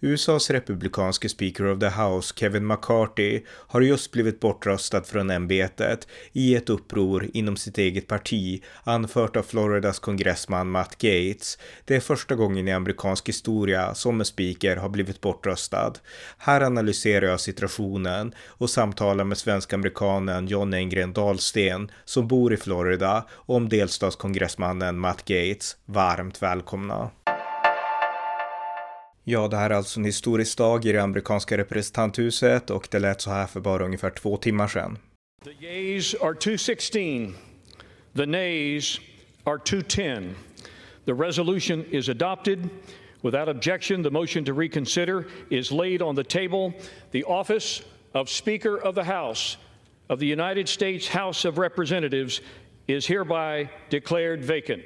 USAs republikanske Speaker of the House, Kevin McCarthy, har just blivit bortröstad från ämbetet i ett uppror inom sitt eget parti, anfört av Floridas kongressman Matt Gates. Det är första gången i amerikansk historia som en speaker har blivit bortröstad. Här analyserar jag situationen och samtalar med svensk-amerikanen John Engren Dahlsten som bor i Florida om delstatskongressmannen Matt Gates. Varmt välkomna! Ja, det här är alltså en historisk dag i det amerikanska representanthuset och det lät så här för bara ungefär två timmar sedan. The yeas are 216. The nays are 210. The resolution is adopted. Without objection, the motion to reconsider is laid on the table. The office of Speaker of the House of the United States House of Representatives is hereby declared vacant.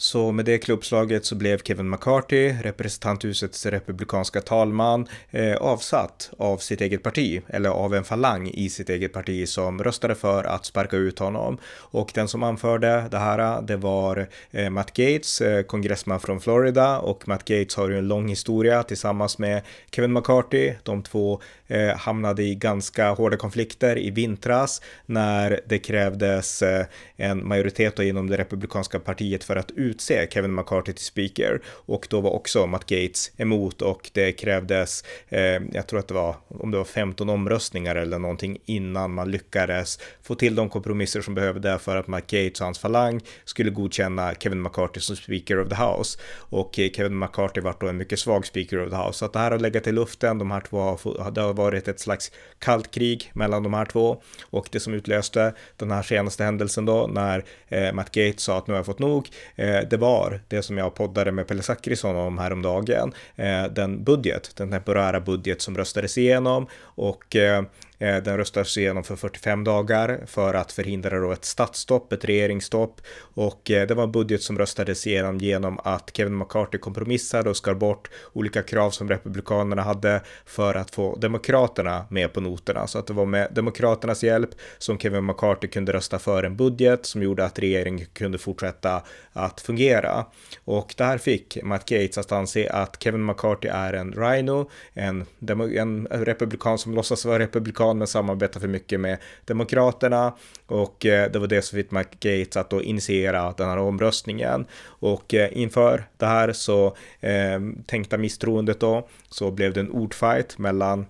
Så med det klubbslaget så blev Kevin McCarthy, representanthusets republikanska talman, eh, avsatt av sitt eget parti, eller av en falang i sitt eget parti som röstade för att sparka ut honom. Och den som anförde det här, det var eh, Matt Gates, eh, kongressman från Florida, och Matt Gates har ju en lång historia tillsammans med Kevin McCarthy. De två eh, hamnade i ganska hårda konflikter i vintras när det krävdes eh, en majoritet inom det republikanska partiet för att utse Kevin McCarthy till speaker. Och då var också Matt Gates emot och det krävdes, eh, jag tror att det var om det var 15 omröstningar eller någonting innan man lyckades få till de kompromisser som behövde för att Matt Gates och hans falang skulle godkänna Kevin McCarthy som speaker of the house. Och eh, Kevin McCarthy var då en mycket svag speaker of the house. Så att det här har legat i luften, de här två har, det har varit ett slags kallt krig mellan de här två. Och det som utlöste den här senaste händelsen då när eh, Matt Gates sa att nu har jag fått nog eh, Eh, det var det som jag poddade med Pelle Zackrisson om häromdagen. Eh, den budget, den temporära budget som röstades igenom och eh, Eh, den röstades igenom för 45 dagar för att förhindra då ett statsstopp, ett regeringsstopp och eh, det var en budget som röstades igenom genom att Kevin McCarthy kompromissade och skar bort olika krav som republikanerna hade för att få demokraterna med på noterna. Så att det var med demokraternas hjälp som Kevin McCarthy kunde rösta för en budget som gjorde att regeringen kunde fortsätta att fungera. Och det här fick Matt Gates att anse att Kevin McCarthy är en rhino, en, en republikan som låtsas vara republikan men samarbetar för mycket med Demokraterna. Och eh, det var det som fick McGates att då initiera den här omröstningen. Och eh, inför det här så eh, tänkta misstroendet då så blev det en ordfight mellan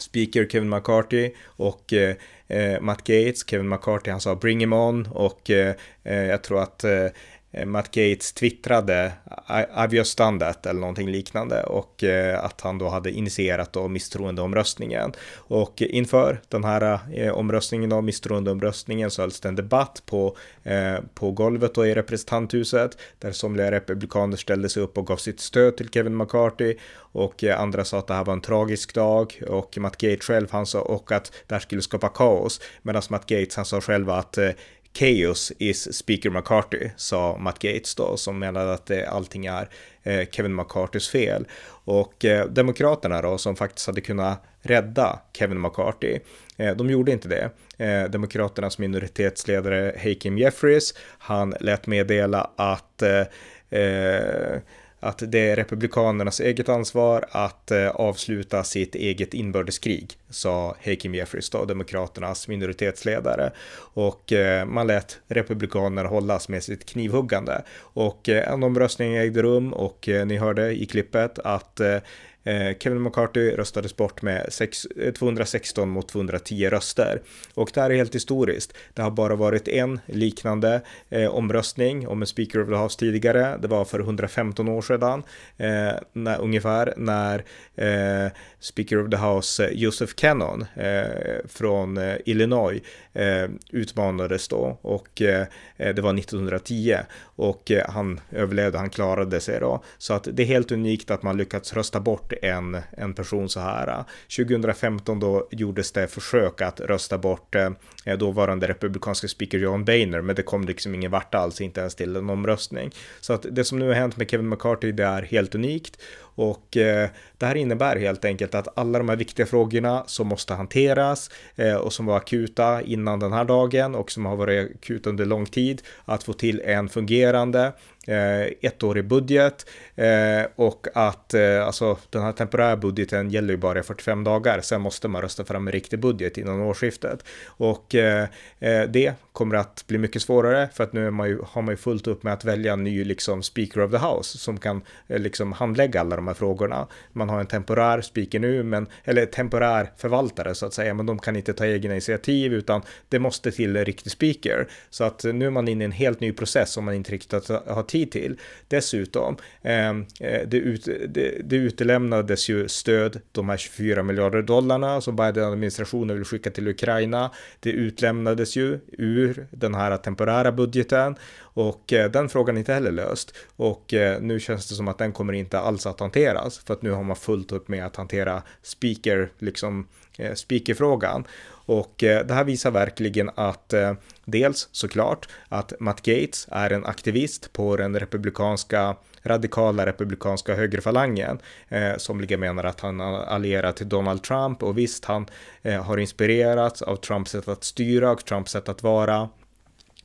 speaker Kevin McCarthy och eh, eh Matt Gates. Kevin McCarthy han sa bring him on. Och eh, jag tror att Eh, Eh, Matt Gates twittrade I've just done that eller någonting liknande och eh, att han då hade initierat då misstroendeomröstningen. Och inför den här eh, omröstningen då, misstroendeomröstningen, så hölls det en debatt på, på golvet då i representanthuset där somliga republikaner ställde sig upp och gav sitt stöd till Kevin McCarthy och andra sa att det här var en tragisk dag och Matt Gates själv han sa och att det här skulle skapa kaos medan Matt Gates han sa själv att Chaos is Speaker McCarthy, sa Matt Gates då, som menade att allting är eh, Kevin McCarthys fel. Och eh, Demokraterna då, som faktiskt hade kunnat rädda Kevin McCarthy, eh, de gjorde inte det. Eh, demokraternas minoritetsledare Hakeem Jeffries, han lät meddela att eh, eh att det är republikanernas eget ansvar att eh, avsluta sitt eget inbördeskrig, sa Hakeem Jeffries, då, demokraternas minoritetsledare. Och eh, man lät republikanerna hållas med sitt knivhuggande. Och eh, en omröstning ägde rum och ni hörde i klippet att Eh, Kevin McCarthy röstades bort med 6, 216 eh, mot 210 röster. Och det här är helt historiskt. Det har bara varit en liknande eh, omröstning om en Speaker of the House tidigare. Det var för 115 år sedan eh, när, ungefär när eh, Speaker of the House eh, Joseph Cannon från Illinois utmanades då och det var 1910 och eh, han överlevde, han klarade sig då. Så att det är helt unikt att man lyckats rösta bort en, en person så här. 2015 då gjordes det försök att rösta bort eh, dåvarande republikanska speaker John Boehner, men det kom liksom ingen vart alls, inte ens till en omröstning. Så att det som nu har hänt med Kevin McCarthy, det är helt unikt och eh, det här innebär helt enkelt att alla de här viktiga frågorna som måste hanteras eh, och som var akuta innan den här dagen och som har varit akuta under lång tid, att få till en fungerande Eh, ettårig budget eh, och att eh, alltså den här temporära budgeten gäller ju bara i 45 dagar. Sen måste man rösta fram en riktig budget innan årsskiftet och eh, eh det kommer att bli mycket svårare för att nu man ju, har man ju fullt upp med att välja en ny liksom speaker of the house som kan eh, liksom handlägga alla de här frågorna. Man har en temporär speaker nu, men eller temporär förvaltare så att säga, men de kan inte ta egna initiativ utan det måste till en riktig speaker så att nu är man inne i en helt ny process som man inte riktigt har tid till. Dessutom, ehm, eh, det, ut, det, det utelämnades ju stöd, de här 24 miljarder dollarna som Biden-administrationen vill skicka till Ukraina. Det utlämnades ju ur den här temporära budgeten och eh, den frågan är inte heller löst. Och eh, nu känns det som att den kommer inte alls att hanteras för att nu har man fullt upp med att hantera speaker, liksom eh, speakerfrågan. Och eh, det här visar verkligen att eh, dels såklart att Matt Gates är en aktivist på den republikanska radikala republikanska högerfalangen. Eh, somliga menar att han allierar allierat till Donald Trump och visst, han eh, har inspirerats av Trumps sätt att styra och Trumps sätt att vara.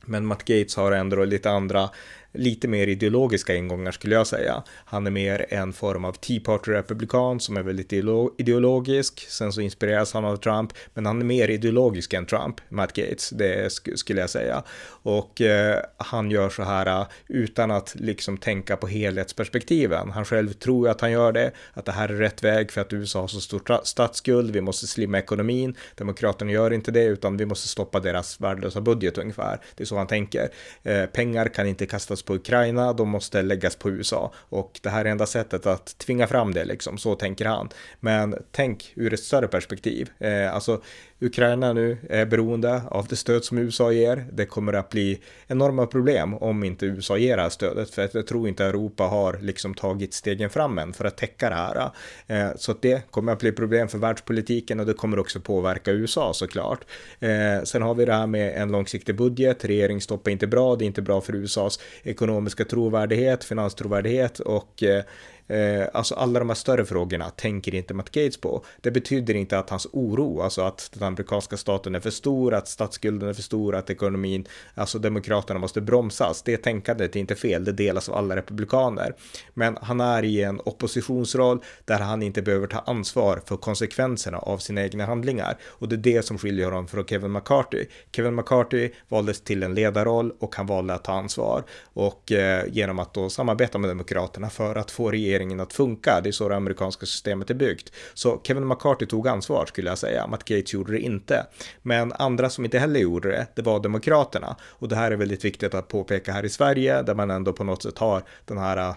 Men Matt Gates har ändå lite andra lite mer ideologiska ingångar skulle jag säga. Han är mer en form av Tea Party-republikan som är väldigt ideologisk. Sen så inspireras han av Trump, men han är mer ideologisk än Trump, Matt Gates, det skulle jag säga. Och eh, han gör så här eh, utan att liksom tänka på helhetsperspektiven. Han själv tror att han gör det, att det här är rätt väg för att USA har så stor statsskuld, vi måste slimma ekonomin. Demokraterna gör inte det, utan vi måste stoppa deras värdelösa budget ungefär. Det är så han tänker. Eh, pengar kan inte kastas på Ukraina, de måste läggas på USA och det här är enda sättet att tvinga fram det liksom, så tänker han. Men tänk ur ett större perspektiv, eh, alltså Ukraina nu är beroende av det stöd som USA ger. Det kommer att bli enorma problem om inte USA ger det här stödet, för att jag tror inte Europa har liksom tagit stegen fram än för att täcka det här. Eh, så att det kommer att bli problem för världspolitiken och det kommer också påverka USA såklart. Eh, sen har vi det här med en långsiktig budget. Regeringsstopp är inte bra. Det är inte bra för USAs ekonomiska trovärdighet, finanstrovärdighet och eh, eh, alltså alla de här större frågorna tänker inte Matt Gates på. Det betyder inte att hans oro, alltså att den amerikanska staten är för stor, att statsskulden är för stor, att ekonomin, alltså demokraterna måste bromsas. Det tänkandet är inte fel, det delas av alla republikaner. Men han är i en oppositionsroll där han inte behöver ta ansvar för konsekvenserna av sina egna handlingar. Och det är det som skiljer honom från Kevin McCarthy. Kevin McCarthy valdes till en ledarroll och han valde att ta ansvar. Och eh, genom att då samarbeta med demokraterna för att få regeringen regeringen att funka. Det är så det amerikanska systemet är byggt. Så Kevin McCarthy tog ansvar skulle jag säga. Matt Gates gjorde det inte. Men andra som inte heller gjorde det, det var demokraterna. Och det här är väldigt viktigt att påpeka här i Sverige, där man ändå på något sätt har den här eh,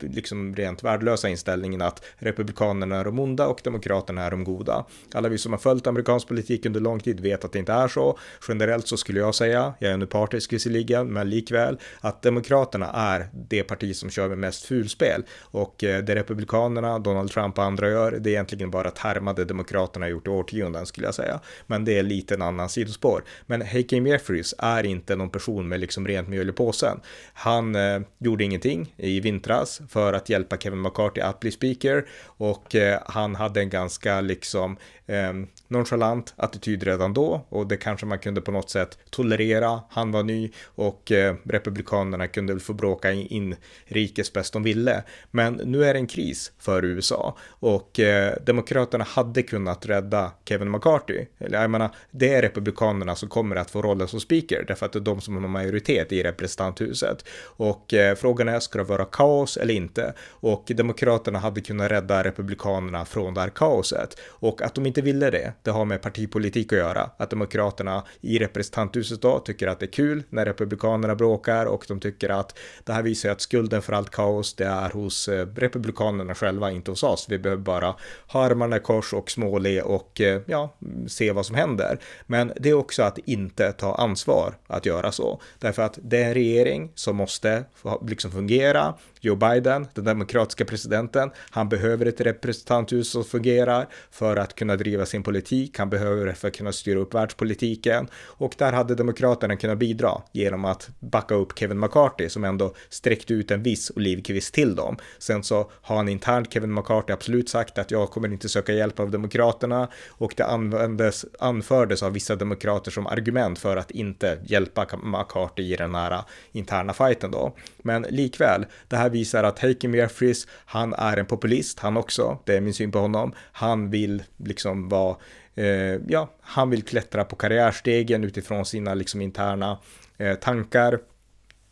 liksom rent värdelösa inställningen att republikanerna är de onda och demokraterna är de goda. Alla vi som har följt amerikansk politik under lång tid vet att det inte är så. Generellt så skulle jag säga, jag är nu partisk visserligen, men likväl, att demokraterna är det parti som kör med mest fulspel. Och och eh, det republikanerna, Donald Trump och andra gör, det är egentligen bara att härma det demokraterna gjort i årtionden skulle jag säga. Men det är lite en annan sidospår. Men Hakeem Jeffries är inte någon person med liksom rent mjöl i påsen. Han eh, gjorde ingenting i vintras för att hjälpa Kevin McCarthy att bli speaker och eh, han hade en ganska liksom eh, nonchalant attityd redan då och det kanske man kunde på något sätt tolerera. Han var ny och eh, republikanerna kunde väl få bråka inrikes bäst de ville. Men nu är det en kris för USA och eh, demokraterna hade kunnat rädda Kevin McCarthy. Eller jag menar, det är republikanerna som kommer att få rollen som speaker därför att det är de som har majoritet i representanthuset. Och eh, frågan är, ska det vara kaos eller inte? Och demokraterna hade kunnat rädda republikanerna från det här kaoset och att de inte ville det, det har med partipolitik att göra. Att Demokraterna i representanthuset då tycker att det är kul när Republikanerna bråkar och de tycker att det här visar ju att skulden för allt kaos det är hos eh, Republikanerna själva, inte hos oss. Vi behöver bara ha armarna i kors och småle och eh, ja, se vad som händer. Men det är också att inte ta ansvar att göra så. Därför att det är en regering som måste liksom fungera. Joe Biden, den demokratiska presidenten, han behöver ett representanthus som fungerar för att kunna driva sin politik. Han behöver det för att kunna styra upp världspolitiken och där hade demokraterna kunnat bidra genom att backa upp Kevin McCarthy som ändå sträckte ut en viss olivkvist till dem. Sen så har han internt, Kevin McCarthy, absolut sagt att jag kommer inte söka hjälp av demokraterna och det användes, anfördes av vissa demokrater som argument för att inte hjälpa McCarthy i den här interna fighten då. Men likväl, det här visar att Hakeem Jeffries, han är en populist, han också, det är min syn på honom. Han vill liksom vara, Eh, ja, han vill klättra på karriärstegen utifrån sina liksom interna eh, tankar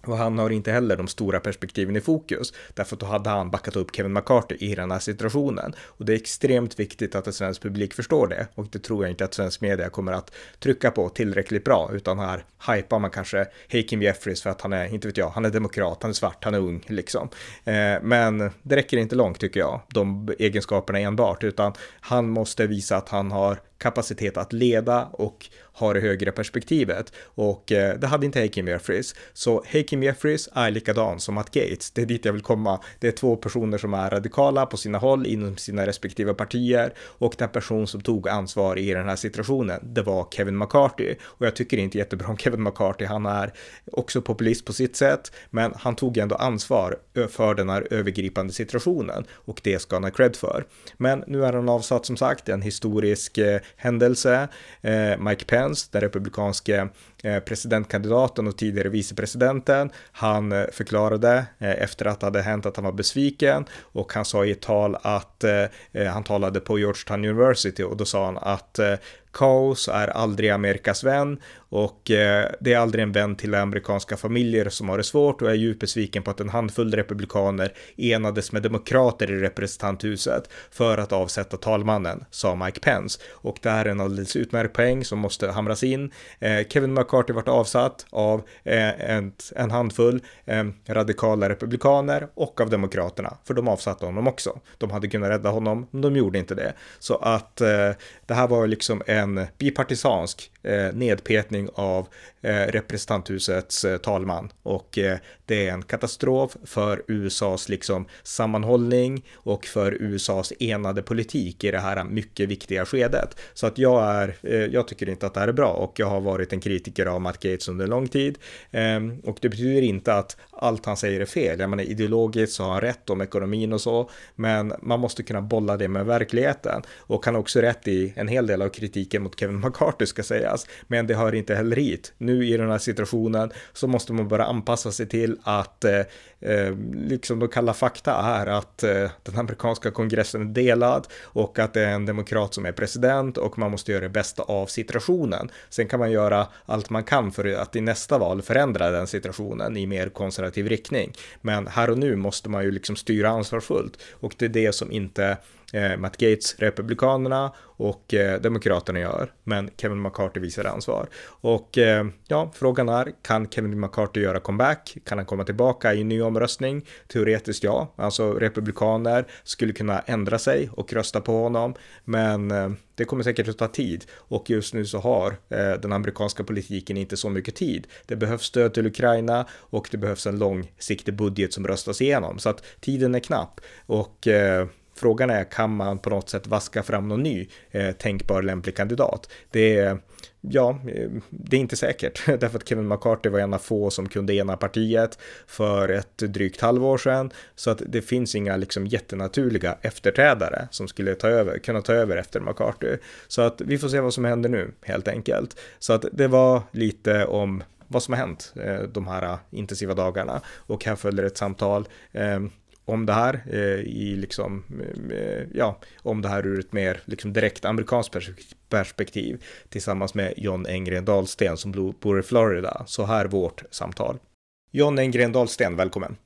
och han har inte heller de stora perspektiven i fokus, därför att då hade han backat upp Kevin McCarthy i den här situationen. Och det är extremt viktigt att en svensk publik förstår det, och det tror jag inte att svensk media kommer att trycka på tillräckligt bra, utan här hypar man kanske Hakeem Jeffries för att han är, inte vet jag, han är demokrat, han är svart, han är ung liksom. Eh, men det räcker inte långt tycker jag, de egenskaperna enbart, utan han måste visa att han har kapacitet att leda och ha det högre perspektivet. Och eh, det hade inte Hakeem Jeffries. Så Hakeem Jeffries är likadan som Matt Gates. Det är dit jag vill komma. Det är två personer som är radikala på sina håll inom sina respektive partier och den person som tog ansvar i den här situationen, det var Kevin McCarthy. Och jag tycker inte jättebra om Kevin McCarthy. Han är också populist på sitt sätt, men han tog ändå ansvar för den här övergripande situationen och det ska han ha cred för. Men nu är han avsatt som sagt, en historisk eh, händelse. Eh, Mike Pence, den republikanske eh, presidentkandidaten och tidigare vicepresidenten. Han eh, förklarade eh, efter att det hade hänt att han var besviken och han sa i ett tal att eh, eh, han talade på Georgetown University och då sa han att kaos är aldrig Amerikas vän och eh, det är aldrig en vän till amerikanska familjer som har det svårt och är djupt besviken på att en handfull republikaner enades med demokrater i representanthuset för att avsätta talmannen, sa Mike Pence. Och det här är en alldeles utmärkt poäng som måste hamras in. Eh, Kevin McCarthy vart avsatt av eh, en, en handfull eh, radikala republikaner och av demokraterna, för de avsatte honom också. De hade kunnat rädda honom, men de gjorde inte det. Så att eh, det här var liksom en en bipartisansk eh, nedpetning av eh, representanthusets eh, talman och eh, det är en katastrof för USAs liksom sammanhållning och för USAs enade politik i det här mycket viktiga skedet. Så att jag är, eh, jag tycker inte att det här är bra och jag har varit en kritiker av Matt Gates under lång tid ehm, och det betyder inte att allt han säger är fel. Jag menar ideologiskt så har han rätt om ekonomin och så, men man måste kunna bolla det med verkligheten och han har också rätt i en hel del av kritiken mot Kevin McCarthy ska säga sägas, men det hör inte heller hit. Nu i den här situationen så måste man bara anpassa sig till att eh, eh, liksom de kalla fakta är att eh, den amerikanska kongressen är delad och att det är en demokrat som är president och man måste göra det bästa av situationen. Sen kan man göra allt man kan för att i nästa val förändra den situationen i mer konservativ riktning. Men här och nu måste man ju liksom styra ansvarsfullt och det är det som inte eh, Matt Gates, Republikanerna och eh, Demokraterna gör. Men Kevin McCarthy visar ansvar. Och eh, ja, frågan är, kan Kevin McCarthy göra comeback? Kan han komma tillbaka i nya ny omröstning? Teoretiskt ja, alltså republikaner skulle kunna ändra sig och rösta på honom. Men eh, det kommer säkert att ta tid och just nu så har eh, den amerikanska politiken inte så mycket tid. Det behövs stöd till Ukraina och det behövs en långsiktig budget som röstas igenom så att tiden är knapp och eh, Frågan är, kan man på något sätt vaska fram någon ny eh, tänkbar lämplig kandidat? Det är, ja, eh, det är inte säkert, därför att Kevin McCarthy var en av få som kunde ena partiet för ett drygt halvår sedan, så att det finns inga liksom jättenaturliga efterträdare som skulle ta över, kunna ta över efter McCarthy. Så att vi får se vad som händer nu, helt enkelt. Så att det var lite om vad som har hänt eh, de här intensiva dagarna och här följer ett samtal eh, om det här eh, i liksom, eh, eh, ja, om det här ur ett mer liksom direkt amerikanskt perspektiv tillsammans med John Engren Dahlsten som bor i Florida. Så här vårt samtal. John Engren Dahlsten, välkommen.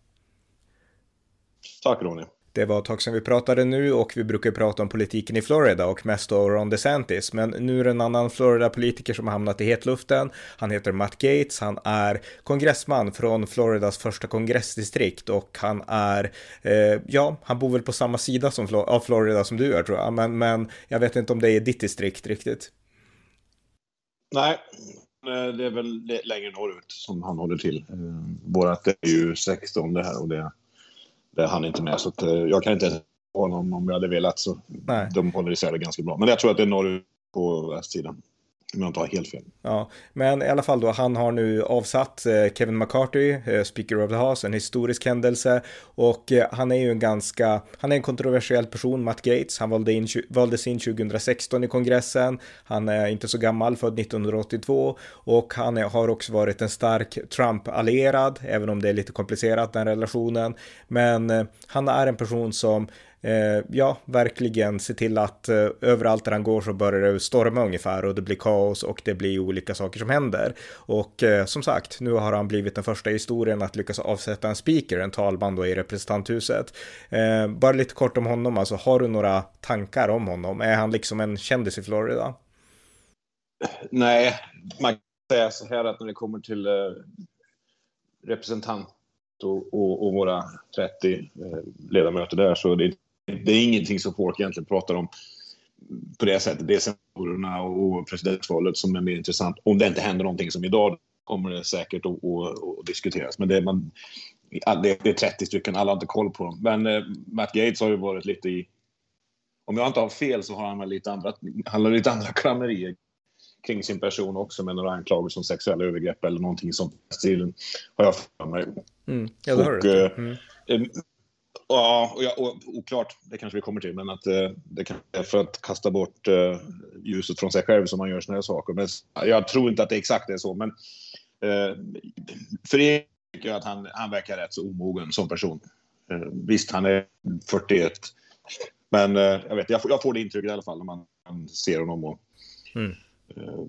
Tack Ronny. Det var ett tag sedan vi pratade nu och vi brukar prata om politiken i Florida och mest då Ron DeSantis. Men nu är det en annan Florida-politiker som har hamnat i hetluften. Han heter Matt Gates, han är kongressman från Floridas första kongressdistrikt och han är, eh, ja, han bor väl på samma sida som, av Florida som du är tror jag, men, men jag vet inte om det är ditt distrikt riktigt. Nej, eh, det är väl längre norrut som han håller till. Eh, vårat är ju 16 det här och det, det är han inte med. Så att, eh, jag kan inte honom om jag hade velat. Så Nej. De håller isär det ganska bra. Men jag tror att det är norrut på västsidan. Om jag inte har helt fel. Ja, men i alla fall då, han har nu avsatt eh, Kevin McCarthy, eh, Speaker of the House, en historisk händelse. Och eh, han är ju en ganska, han är en kontroversiell person, Matt Gates. Han valde in, valdes in 2016 i kongressen. Han är inte så gammal, född 1982. Och han är, har också varit en stark Trump-allierad, även om det är lite komplicerat den relationen. Men han är en person som Eh, ja, verkligen se till att eh, överallt där han går så börjar det storma ungefär och det blir kaos och det blir olika saker som händer. Och eh, som sagt, nu har han blivit den första i historien att lyckas avsätta en speaker, en talman då i representanthuset. Eh, bara lite kort om honom, alltså har du några tankar om honom? Är han liksom en kändis i Florida? Nej, man kan säga så här att när det kommer till eh, representant och, och, och, våra 30 eh, ledamöter där så det inte det är ingenting som folk egentligen pratar om på det sättet. Det är senatorerna och presidentvalet som är mer intressant. Om det inte händer någonting som idag kommer det säkert att, att, att diskuteras. Men det är, man, det är 30 stycken, alla har inte koll på dem. Men eh, Matt Gates har ju varit lite i... Om jag inte har fel så har han lite andra, han har lite andra klammerier kring sin person också med några anklagelser om sexuella övergrepp eller någonting sånt. Stilen har jag för mig. Mm. Ja, det har du. Eh, mm. Ja, och, jag, och oklart, det kanske vi kommer till, men att eh, det kan är för att kasta bort eh, ljuset från sig själv som man gör såna här saker. Men jag tror inte att det exakt är så, men eh, för er tycker jag att han, han verkar rätt så omogen som person. Eh, visst, han är 41, men eh, jag, vet, jag, jag får det intrycket i alla fall när man, man ser honom. Och, mm. Eh,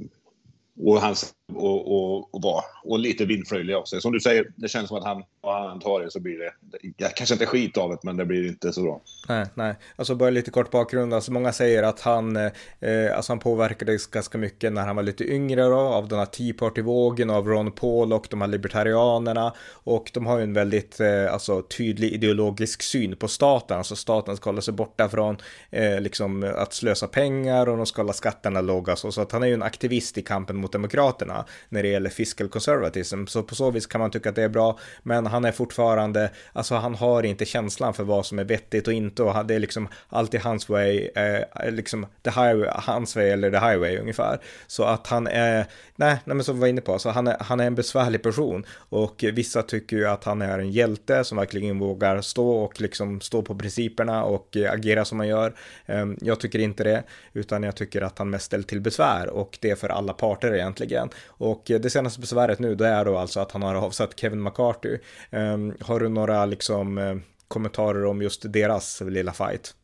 och, hans, och, och, och, vara. och lite vindflöjlig också. Som du säger, det känns som att han, han tar det så blir det, det, kanske inte skit av det, men det blir inte så bra. Nej, nej. Alltså bara lite kort bakgrund, alltså många säger att han, eh, alltså han påverkades ganska mycket när han var lite yngre då, av den här Tea Party-vågen, av Ron Paul och de här libertarianerna. Och de har ju en väldigt, eh, alltså tydlig ideologisk syn på staten, alltså staten ska hålla sig borta från eh, liksom att slösa pengar och de ska hålla skatterna låga, så, så att han är ju en aktivist i kampen mot Demokraterna när det gäller fiscal conservatism. Så på så vis kan man tycka att det är bra, men han är fortfarande, alltså han har inte känslan för vad som är vettigt och inte och det är liksom alltid hans way, eh, liksom the highway, hans way eller the highway ungefär. Så att han är, nej, nej men som vi var inne på, så han är, han är en besvärlig person och vissa tycker ju att han är en hjälte som verkligen vågar stå och liksom stå på principerna och agera som man gör. Ehm, jag tycker inte det, utan jag tycker att han mest ställer till besvär och det är för alla parter egentligen. Och eh, det senaste besväret nu, det är då alltså att han har avsatt Kevin McCarthy. Um, har du några liksom eh, kommentarer om just deras lilla fight?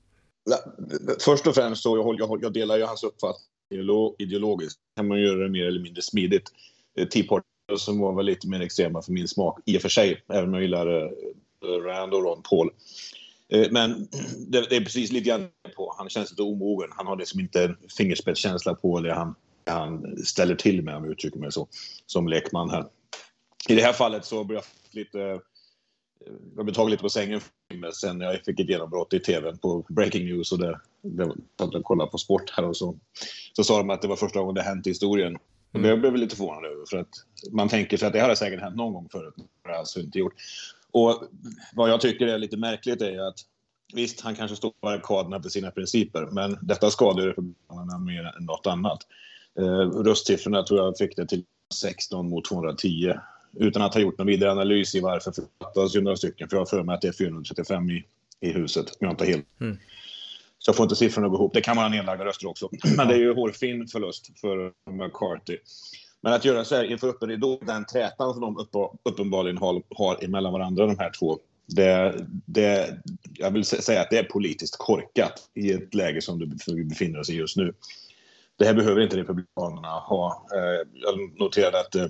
Först och främst så jag, jag, jag delar jag hans uppfattning ideologiskt. kan man göra det mer eller mindre smidigt. Eh, Tea Party som var väl lite mer extrema för min smak i och för sig, även om jag gillar Rand och Ron Paul. Men det, det, är precis lite grann på. Han känns lite omogen. Han har liksom inte fingerspetskänsla på det han han ställer till med, om jag uttrycker mig så, som lekman här. I det här fallet så blev jag lite jag blev tagen lite på sängen sen när jag fick ett genombrott i tv på Breaking News och det, det jag kollade på sport här och så, så sa de att det var första gången det hänt i historien. Mm. Det blev jag lite förvånad över för att man tänker sig att det har säkert hänt någon gång förut. Det har alltså inte gjort. Och vad jag tycker är lite märkligt är att visst, han kanske står på barrikaderna för sina principer, men detta skadar Republikanerna mer än något annat. Eh, röstsiffrorna tror jag fick det till 16 mot 210 utan att ha gjort någon vidare analys i varför författades ju några stycken. För jag har för mig att det är 435 i, i huset, om jag inte helt... Mm. Så jag får inte siffrorna att gå ihop. Det kan vara nedlagda röster också. Men det är ju hårfin förlust för McCarthy. Men att göra så här inför öppen ridå, den trätan som de uppenbarligen har, har emellan varandra, de här två, det, det, jag vill säga att det är politiskt korkat i ett läge som vi befinner oss i just nu det här behöver inte Republikanerna ha. Eh, jag noterade att eh,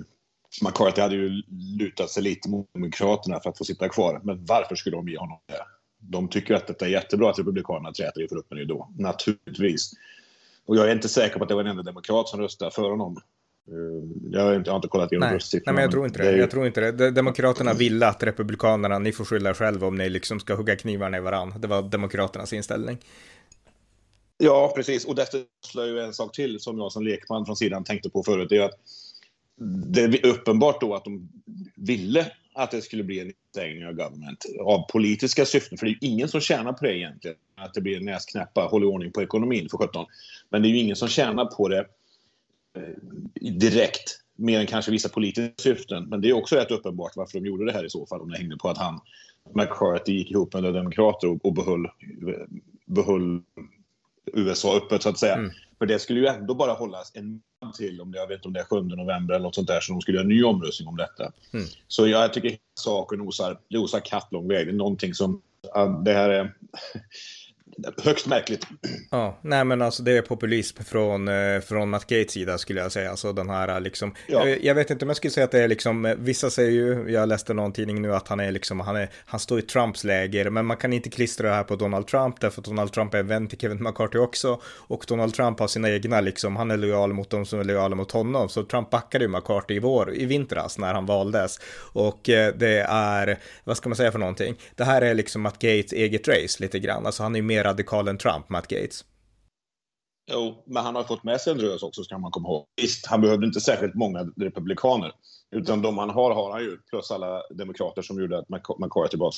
McCarthy hade ju lutat sig lite mot Demokraterna för att få sitta kvar. Men varför skulle de ge honom det? de tycker att det är jättebra att Republikanerna träter inför öppen ridå. Naturligtvis. Och jag är inte säker på att det var en enda demokrat som röstade för honom. Eh, jag har inte, jag har inte kollat igenom röstsiffrorna. Nej, men jag tror inte det. det. Jag tror inte det. Demokraterna ville att Republikanerna, ni får skylla er själva om ni liksom ska hugga knivarna i varandra. Det var Demokraternas inställning. Ja, precis. Och detta slår ju en sak till som jag som lekman från sidan tänkte på förut. Det är att det är uppenbart då att de ville att det skulle bli en stängning av government av politiska syften. För det är ju ingen som tjänar på det egentligen. Att det blir en näsknäppa, håll i ordning på ekonomin för 17. Men det är ju ingen som tjänar på det eh, direkt. Mer än kanske vissa politiska syften. Men det är också rätt uppenbart varför de gjorde det här i så fall. Om det hängde på att han, McCarthy, gick ihop med demokrater och, och behöll, eh, behöll USA öppet så att säga. Mm. För det skulle ju ändå bara hållas en månad till, om det, jag vet om det är 7 november eller något sånt där, så de skulle göra en ny omröstning om detta. Mm. Så jag tycker saken osar, det osar katt lång väg. Det är någonting som, det här är högst märkligt. Ja, nej men alltså det är populism från, eh, från Matt Gates sida skulle jag säga. Alltså den här liksom, ja. jag, jag, vet inte om jag skulle säga att det är liksom, eh, vissa säger ju, jag läste någon tidning nu att han är liksom, han, är, han står i Trumps läger, men man kan inte klistra det här på Donald Trump, därför att Donald Trump är vän till Kevin McCarthy också, och Donald Trump har sina egna liksom, han är lojal mot dem som är lojala mot honom, så Trump backade ju McCarthy i vår, i vintras när han valdes, och eh, det är, vad ska man säga för någonting, det här är liksom Matt Gates eget race lite grann, alltså han är mer radikal än Trump, Matt Gates. Jo, men han har fått med sig en drös också, ska man komma ihåg. Visst, han behövde inte särskilt många republikaner. Utan de han har, har han ju. Plus alla demokrater som gjorde att McCarthy var...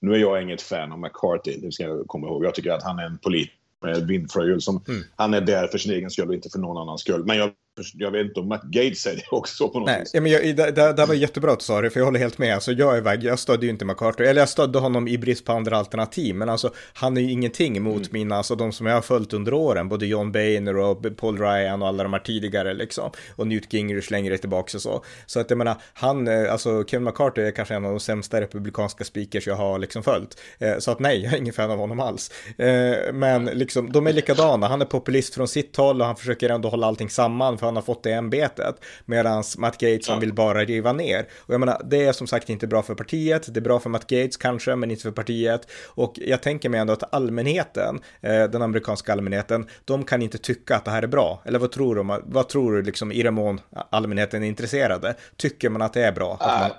Nu är jag inget fan av McCarthy, det ska jag komma ihåg. Jag tycker att han är en politiker med vindflöjel. Som, mm. Han är där för sin egen skull och inte för någon annans skull. Men jag jag vet inte om Matt Gates är det också på något Nej, vis. men jag, det, det, det var jättebra att du sa det, för jag håller helt med. Alltså, jag är väg, jag stödde ju inte McCarthy, eller jag stödde honom i brist på andra alternativ, men alltså han är ju ingenting mot mm. mina, alltså de som jag har följt under åren, både John Boehner och Paul Ryan och alla de här tidigare liksom, och Newt Gingrich längre tillbaka och så. Så att jag menar, han, eh, alltså Kevin McCarthy är kanske en av de sämsta republikanska speakers jag har liksom följt. Eh, så att nej, jag är ingen fan av honom alls. Eh, men liksom, de är likadana, han är populist från sitt håll och han försöker ändå hålla allting samman han har fått det ämbetet. Medan Matt Gates, han vill bara riva ner. Och jag menar, det är som sagt inte bra för partiet, det är bra för Matt Gates kanske, men inte för partiet. Och jag tänker mig ändå att allmänheten, eh, den amerikanska allmänheten, de kan inte tycka att det här är bra. Eller vad tror du, vad tror du liksom i den mån allmänheten är intresserade? Tycker man att det är bra? Man...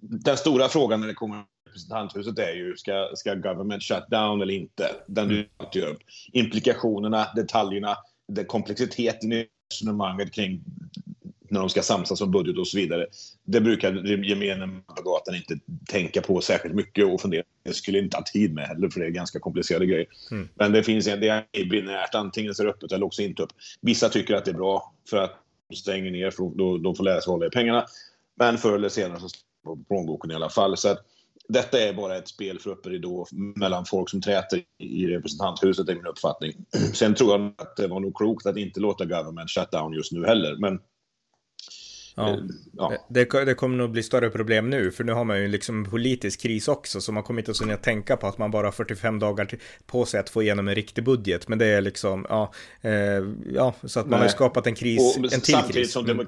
Den stora frågan när det kommer representanthuset är ju, ska, ska government shut down eller inte? Den du alltid upp. Implikationerna, detaljerna, det komplexiteten i resonemanget kring när de ska samsas om budget och så vidare. Det brukar gemene man på gatan inte tänka på särskilt mycket och fundera. Det skulle inte ha tid med heller för det är ganska komplicerade grejer. Mm. Men det finns en, det är binärt, antingen så är det öppet eller också inte upp. Vissa tycker att det är bra för att de stänger ner, för då, de får lära sig hålla i pengarna. Men förr eller senare så står plånboken i alla fall. Så att, detta är bara ett spel för öppen ridå mellan folk som träter i representanthuset, är min uppfattning. Sen tror jag att det var nog klokt att inte låta government shut down just nu heller. Men Ja. Eh, ja. Det, det, kommer nog bli större problem nu, för nu har man ju liksom politisk kris också, så man kommer inte att tänka på att man bara har 45 dagar på sig att få igenom en riktig budget, men det är liksom, ja, eh, ja så att man Nej. har skapat en kris, och, en till kris. Som mm.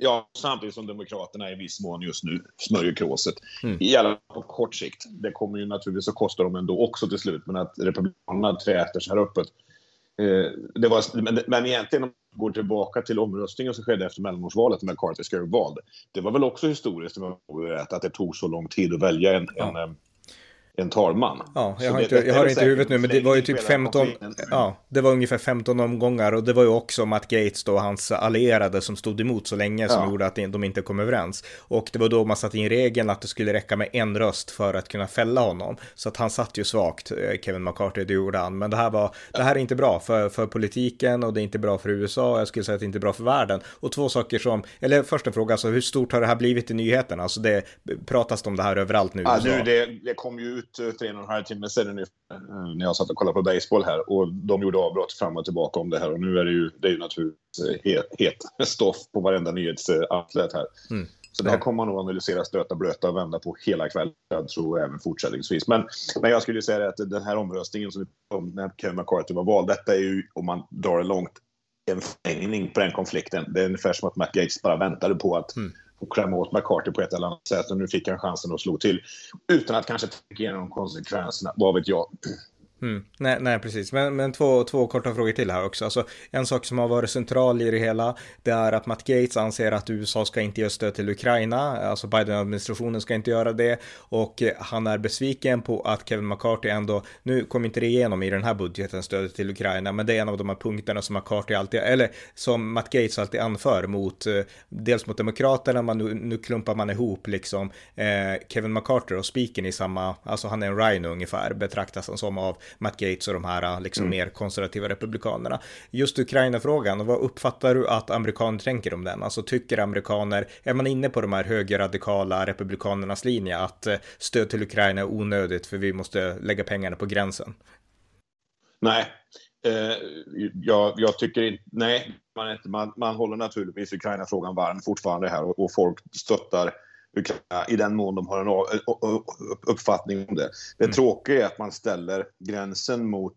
Ja, samtidigt som Demokraterna i viss mån just nu smörjer kråset. Mm. I alla fall på kort sikt. Det kommer ju naturligtvis att kosta dem ändå också till slut, men att Republikanerna träter så här öppet. Eh, det var, men, men egentligen om man går tillbaka till omröstningen som skedde efter mellanårsvalet när McCarthy ska vald. Det var väl också historiskt att det tog så lång tid att välja en, ja. en eh, en talman. Ja, jag har, det, inte, jag har inte huvudet nu, men det var ju typ 15, ja, det var ungefär 15 omgångar och det var ju också Matt Gates då, hans allierade som stod emot så länge som ja. gjorde att de inte kom överens. Och det var då man satte in regeln att det skulle räcka med en röst för att kunna fälla honom. Så att han satt ju svagt, eh, Kevin McCarthy, det gjorde han. Men det här var, det här är inte bra för, för politiken och det är inte bra för USA, jag skulle säga att det är inte bra för världen. Och två saker som, eller först en fråga, alltså hur stort har det här blivit i nyheterna? Alltså det pratas om det här överallt nu. Ja, nu det, det kom ju ut ut för en och en halv timme sedan eh, när jag satt och kollade på baseball här och de gjorde avbrott fram och tillbaka om det här och nu är det ju, det är ju naturligtvis eh, het, het stoff på varenda nyhetsoutlet här. Mm. Så det här kommer man nog analysera, stöta, blöta och vända på hela kvällen, jag tror även fortsättningsvis. Men, men jag skulle säga att den här omröstningen som kom när Kevin McCarthy var vald, detta är ju, om man drar det långt, en förlängning på den konflikten. Det är ungefär som att Matt Gates bara väntade på att mm och klämma åt McCarthy på ett eller annat sätt. Och nu fick han chansen att slå till utan att kanske tänka igenom konsekvenserna. Vad vet jag? Mm. Nej, nej, precis. Men, men två, två korta frågor till här också. Alltså, en sak som har varit central i det hela, det är att Matt Gates anser att USA ska inte ge stöd till Ukraina, alltså Biden-administrationen ska inte göra det, och eh, han är besviken på att Kevin McCarthy ändå, nu kom inte det igenom i den här budgeten, stödet till Ukraina, men det är en av de här punkterna som McCarthy alltid, eller som Matt Gates alltid anför mot, eh, dels mot Demokraterna, man, nu, nu klumpar man ihop liksom eh, Kevin McCarthy och spiken i samma, alltså han är en rhino ungefär, betraktas han som av Matt Gates och de här liksom mm. mer konservativa republikanerna. Just Ukraina-frågan, vad uppfattar du att amerikaner tänker om den? Alltså tycker amerikaner, är man inne på de här högerradikala republikanernas linje att eh, stöd till Ukraina är onödigt för vi måste lägga pengarna på gränsen? Nej, eh, jag, jag, tycker inte, nej, man, man, man håller naturligtvis Ukraina-frågan varm fortfarande här och, och folk stöttar i den mån de har en uppfattning om det. Det mm. tråkiga är att man ställer gränsen mot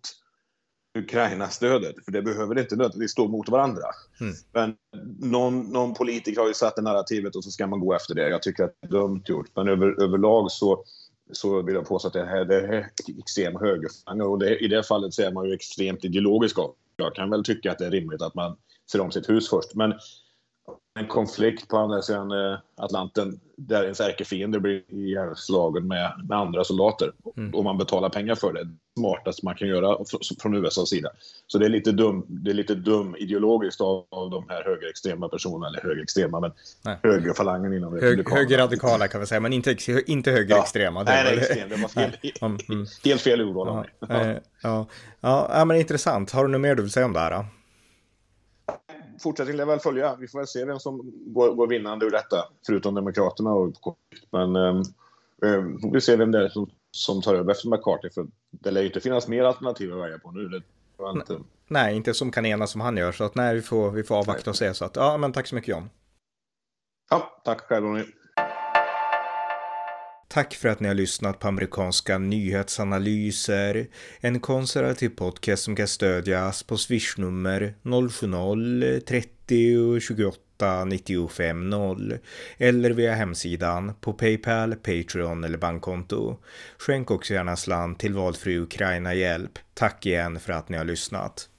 Ukraina-stödet, för det behöver inte nödvändigtvis stå mot varandra. Mm. Men någon, någon politiker har ju satt det narrativet och så ska man gå efter det. Jag tycker att det är dumt gjort. Men över, överlag så, så vill jag påstå att det här det är extrem högerfalang och det, i det fallet så är man ju extremt ideologisk av. Jag kan väl tycka att det är rimligt att man ser om sitt hus först. Men en konflikt på andra sidan eh, Atlanten där ens ärkefiende blir ihjälslagen med, med andra soldater. Mm. Och man betalar pengar för det. Smartaste man kan göra från USAs sida. Så det är lite dum, det är lite dum ideologiskt av, av de här högerextrema personerna, eller högerextrema, men Nej. högerfalangen inom Hög, Högerradikala kan vi säga, men inte, inte högerextrema. Ja. Nej, nej, extrem, det var fel, mm. helt fel ordval av mig. Ja. Ja. Ja. ja, men intressant. Har du något mer du vill säga om det här? Då? Fortsättning lär väl följa. Vi får väl se vem som går, går vinnande ur detta, förutom Demokraterna. Och, men eh, vi ser vem det är som, som tar över efter McCarthy. För det lär ju inte finnas mer alternativ att välja på nu. Det, inte... Nej, inte som kan enas som han gör. Så att nej, vi får, vi får avvakta och se. Så att, ja, men tack så mycket John. Ja, tack själv Ronny. Tack för att ni har lyssnat på amerikanska nyhetsanalyser. En konservativ podcast som kan stödjas på swishnummer 070-30 28 95 0 eller via hemsidan på Paypal, Patreon eller bankkonto. Skänk också gärna slant till valfri Ukraina-hjälp. Tack igen för att ni har lyssnat.